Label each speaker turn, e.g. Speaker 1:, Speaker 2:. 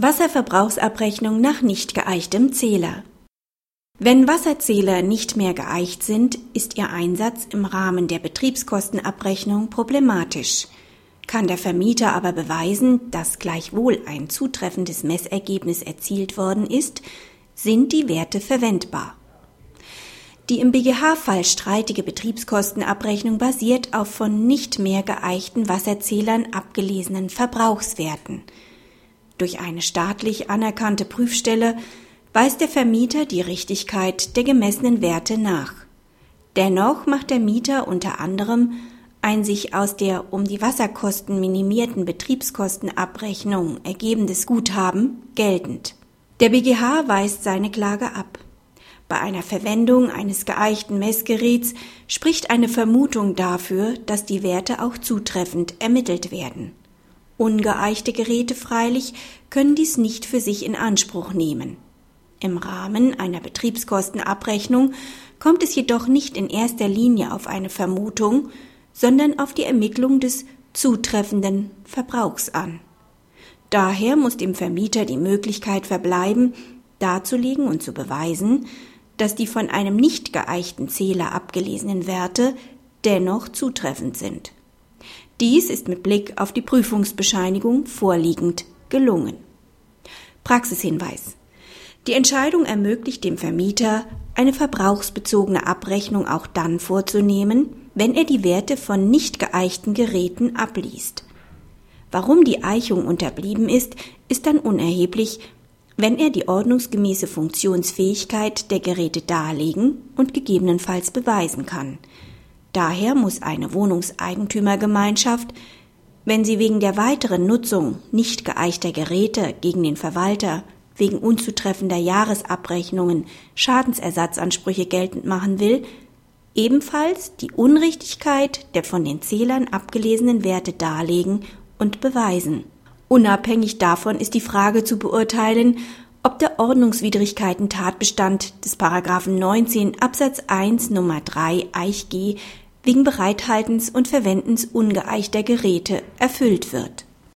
Speaker 1: Wasserverbrauchsabrechnung nach nicht geeichtem Zähler. Wenn Wasserzähler nicht mehr geeicht sind, ist ihr Einsatz im Rahmen der Betriebskostenabrechnung problematisch. Kann der Vermieter aber beweisen, dass gleichwohl ein zutreffendes Messergebnis erzielt worden ist, sind die Werte verwendbar. Die im BGH-Fall streitige Betriebskostenabrechnung basiert auf von nicht mehr geeichten Wasserzählern abgelesenen Verbrauchswerten. Durch eine staatlich anerkannte Prüfstelle weist der Vermieter die Richtigkeit der gemessenen Werte nach. Dennoch macht der Mieter unter anderem ein sich aus der um die Wasserkosten minimierten Betriebskostenabrechnung ergebendes Guthaben geltend. Der BGH weist seine Klage ab. Bei einer Verwendung eines geeichten Messgeräts spricht eine Vermutung dafür, dass die Werte auch zutreffend ermittelt werden. Ungeeichte Geräte freilich können dies nicht für sich in Anspruch nehmen. Im Rahmen einer Betriebskostenabrechnung kommt es jedoch nicht in erster Linie auf eine Vermutung, sondern auf die Ermittlung des zutreffenden Verbrauchs an. Daher muss dem Vermieter die Möglichkeit verbleiben, darzulegen und zu beweisen, dass die von einem nicht geeichten Zähler abgelesenen Werte dennoch zutreffend sind. Dies ist mit Blick auf die Prüfungsbescheinigung vorliegend gelungen. Praxishinweis. Die Entscheidung ermöglicht dem Vermieter, eine verbrauchsbezogene Abrechnung auch dann vorzunehmen, wenn er die Werte von nicht geeichten Geräten abliest. Warum die Eichung unterblieben ist, ist dann unerheblich, wenn er die ordnungsgemäße Funktionsfähigkeit der Geräte darlegen und gegebenenfalls beweisen kann. Daher muss eine Wohnungseigentümergemeinschaft, wenn sie wegen der weiteren Nutzung nicht geeichter Geräte gegen den Verwalter wegen unzutreffender Jahresabrechnungen Schadensersatzansprüche geltend machen will, ebenfalls die Unrichtigkeit der von den Zählern abgelesenen Werte darlegen und beweisen. Unabhängig davon ist die Frage zu beurteilen, ob der Ordnungswidrigkeiten Tatbestand des Paragraphen 19 Absatz 1 Nummer 3 Eich G wegen Bereithaltens und Verwendens ungeeichter Geräte erfüllt wird